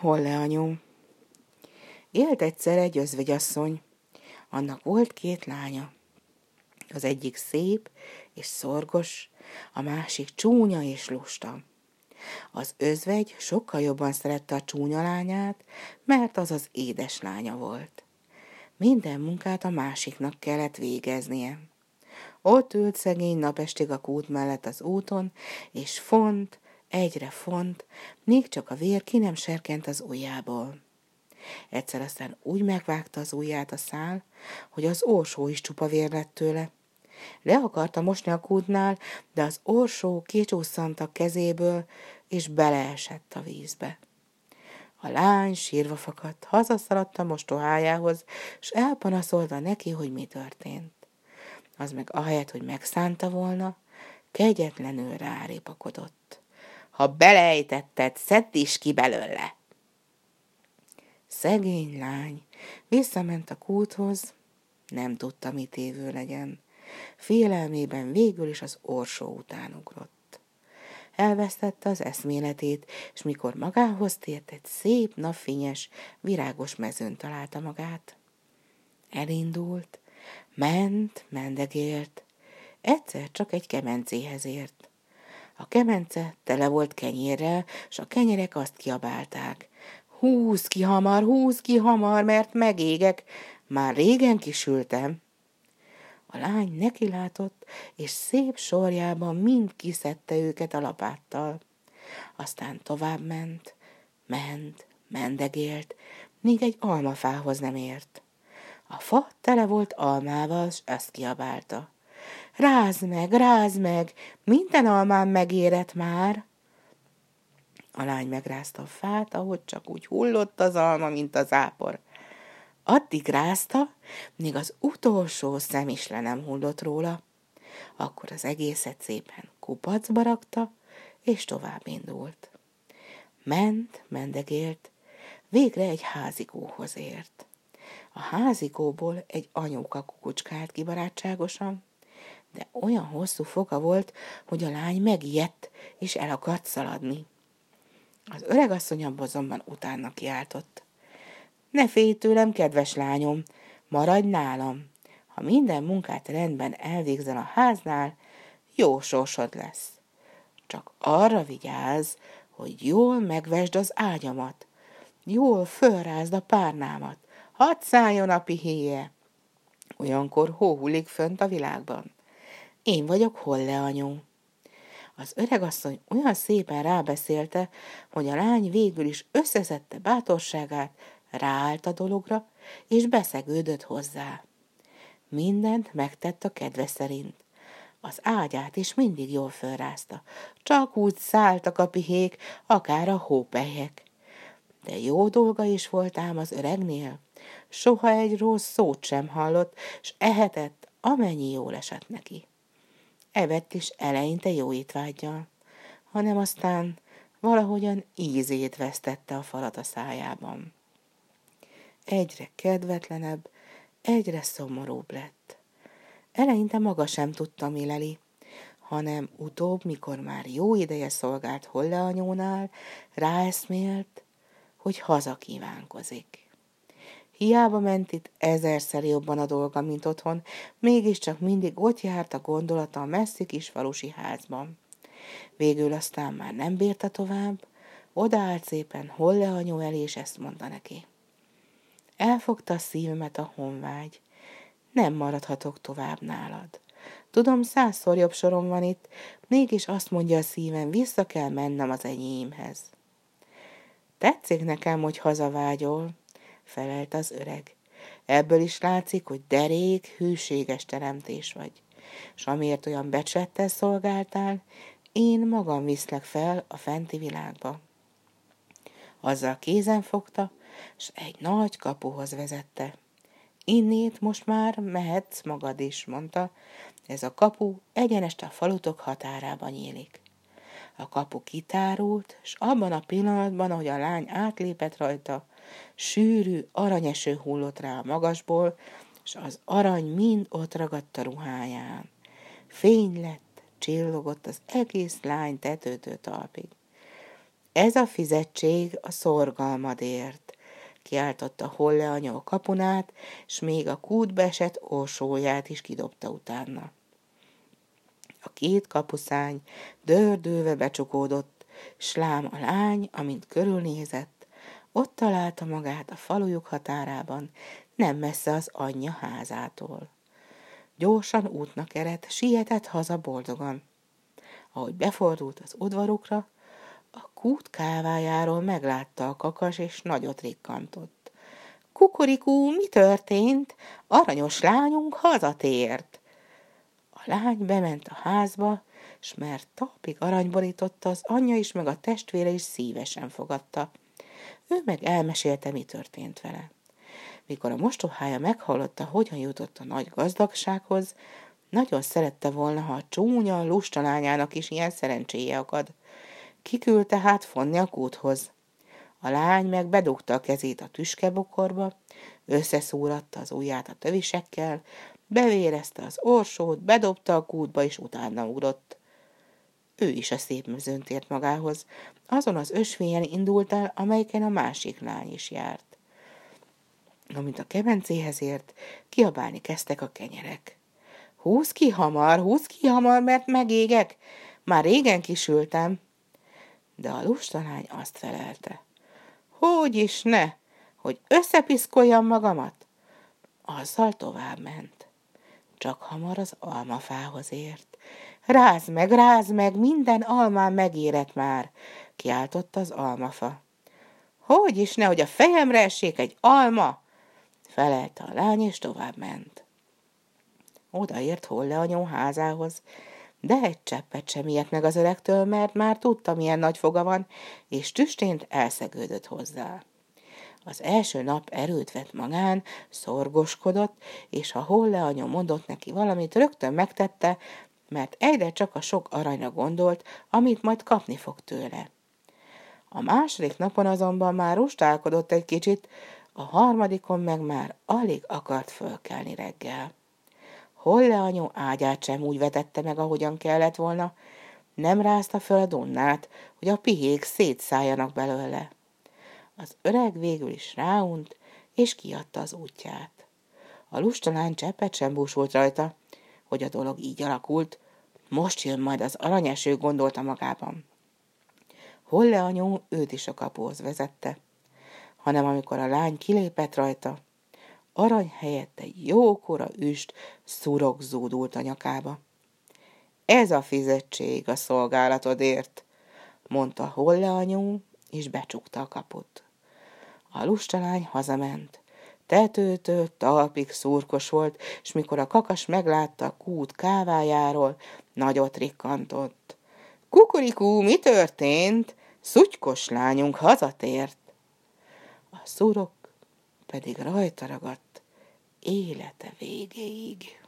Holle anyu. Élt egyszer egy özvegyasszony. Annak volt két lánya. Az egyik szép és szorgos, a másik csúnya és lusta. Az özvegy sokkal jobban szerette a csúnya lányát, mert az az édes lánya volt. Minden munkát a másiknak kellett végeznie. Ott ült szegény napestig a kút mellett az úton, és font, egyre font, még csak a vér ki nem serkent az ujjából. Egyszer aztán úgy megvágta az ujját a szál, hogy az orsó is csupa vér lett tőle. Le akarta mosni a kútnál, de az orsó kicsúszant a kezéből, és beleesett a vízbe. A lány sírva fakadt, hazaszaladt a mostohájához, és elpanaszolta neki, hogy mi történt. Az meg ahelyett, hogy megszánta volna, kegyetlenül rárépakodott. Ha belejtetted, szedd is ki belőle! Szegény lány visszament a kúthoz, nem tudta, mit évő legyen. Félelmében végül is az orsó után ugrott. Elvesztette az eszméletét, és mikor magához tért, egy szép, napfényes, virágos mezőn találta magát. Elindult, ment, mendegélt, egyszer csak egy kemencéhez ért. A kemence tele volt kenyérrel, és a kenyerek azt kiabálták. Húz ki hamar, húz ki hamar, mert megégek, már régen kisültem. A lány nekilátott, és szép sorjában mind kiszedte őket a lapáttal. Aztán tovább ment, ment, mendegélt, míg egy almafához nem ért. A fa tele volt almával, s ezt kiabálta. Ráz meg, ráz meg, minden almám megérett már. A lány megrázta a fát, ahogy csak úgy hullott az alma, mint az ápor. Addig rázta, míg az utolsó szem is le nem hullott róla. Akkor az egészet szépen kupacba rakta, és tovább indult. Ment, mendegélt, végre egy házikóhoz ért. A házikóból egy anyóka kukucskált ki barátságosan, de olyan hosszú foga volt, hogy a lány megijedt, és el akart szaladni. Az öregasszony azonban utána kiáltott. Ne félj tőlem, kedves lányom, maradj nálam. Ha minden munkát rendben elvégzel a háznál, jó sorsod lesz. Csak arra vigyázz, hogy jól megvesd az ágyamat, jól fölrázd a párnámat, hadd szálljon a pihéje. Olyankor hó hullik fönt a világban. Én vagyok Holle anyu. Az öregasszony olyan szépen rábeszélte, hogy a lány végül is összeszedte bátorságát, ráállt a dologra, és beszegődött hozzá. Mindent megtett a kedve szerint. Az ágyát is mindig jól fölrázta. Csak úgy szálltak a pihék, akár a hópelyek. De jó dolga is volt ám az öregnél. Soha egy rossz szót sem hallott, s ehetett, amennyi jól esett neki. Evett is eleinte jó étvágyjal, hanem aztán valahogyan ízét vesztette a falat a szájában. Egyre kedvetlenebb, egyre szomorúbb lett. Eleinte maga sem tudta, mi leli, hanem utóbb, mikor már jó ideje szolgált Holle anyónál, ráeszmélt, hogy haza kívánkozik. Hiába ment itt ezerszer jobban a dolga, mint otthon, mégiscsak mindig ott járt a gondolata a messzi kis falusi házban. Végül aztán már nem bírta tovább, odaállt szépen Holle anyu elé, és ezt mondta neki. Elfogta a szívemet a honvágy. Nem maradhatok tovább nálad. Tudom, százszor jobb sorom van itt, mégis azt mondja a szívem, vissza kell mennem az enyémhez. Tetszik nekem, hogy hazavágyol, felelt az öreg. Ebből is látszik, hogy derék, hűséges teremtés vagy. S amiért olyan becslettel szolgáltál, én magam viszlek fel a fenti világba. Azzal kézen fogta, s egy nagy kapuhoz vezette. Innét most már mehetsz magad is, mondta. Ez a kapu egyenest a falutok határában nyílik. A kapu kitárult, s abban a pillanatban, ahogy a lány átlépett rajta, sűrű aranyeső hullott rá a magasból, és az arany mind ott ragadt a ruháján. Fény lett, csillogott az egész lány tetőtől talpig. Ez a fizetség a szorgalmadért, kiáltotta Holle anya a kapunát, s még a kútbe esett orsóját is kidobta utána. A két kapuszány dördülve becsukódott, s lám a lány, amint körülnézett, ott találta magát a falujuk határában, nem messze az anyja házától. Gyorsan útnak eredt, sietett haza boldogan. Ahogy befordult az udvarukra, a kút kávájáról meglátta a kakas, és nagyot rikkantott. Kukorikú, mi történt? Aranyos lányunk hazatért. Lány bement a házba, s mert tapig aranyborította, az anyja is, meg a testvére is szívesen fogadta. Ő meg elmesélte, mi történt vele. Mikor a mostohája meghallotta, hogyan jutott a nagy gazdagsághoz, nagyon szerette volna, ha a csúnya, lusta lányának is ilyen szerencséje akad. Kiküldte hát fonni a kúthoz. A lány meg bedugta a kezét a tüskebokorba, összeszúratta az ujját a tövisekkel, bevérezte az orsót, bedobta a kútba, és utána ugrott. Ő is a szép mezőn tért magához, azon az ösvényen indult el, amelyiken a másik lány is járt. Amint a kemencéhez ért, kiabálni kezdtek a kenyerek. Húz ki hamar, húz ki hamar, mert megégek. Már régen kisültem. De a lustalány azt felelte. Hogy is ne, hogy összepiszkoljam magamat? Azzal tovább ment. Csak hamar az almafához ért. Ráz meg, ráz meg, minden almán megérett már, kiáltott az almafa. Hogy is ne, hogy a fejemre essék egy alma? felelte a lány, és tovább ment. Odaért Holle anyó házához, de egy cseppet sem ilyet meg az öregtől, mert már tudta, milyen nagy foga van, és tüstént elszegődött hozzá. Az első nap erőt vett magán, szorgoskodott, és ha Holle anyó mondott neki valamit, rögtön megtette, mert egyre csak a sok aranyra gondolt, amit majd kapni fog tőle. A második napon azonban már rustálkodott egy kicsit, a harmadikon meg már alig akart fölkelni reggel. Holle anyu ágyát sem úgy vetette meg, ahogyan kellett volna, nem rázta föl a donnát, hogy a pihék szétszálljanak belőle. Az öreg végül is ráunt, és kiadta az útját. A lustalány cseppet sem búsult rajta, hogy a dolog így alakult, most jön majd az aranyeső, gondolta magában. Holle anyu őt is a kapuhoz vezette hanem amikor a lány kilépett rajta, arany helyett egy jókora üst szurok zúdult a nyakába. Ez a fizetség a szolgálatodért, mondta Holle anyu, és becsukta a kaput. A lustalány hazament. Tetőtől talpig szurkos volt, és mikor a kakas meglátta a kút kávájáról, nagyot rikkantott. Kukurikú, mi történt? Szutykos lányunk hazatért a szurok pedig rajta ragadt élete végéig.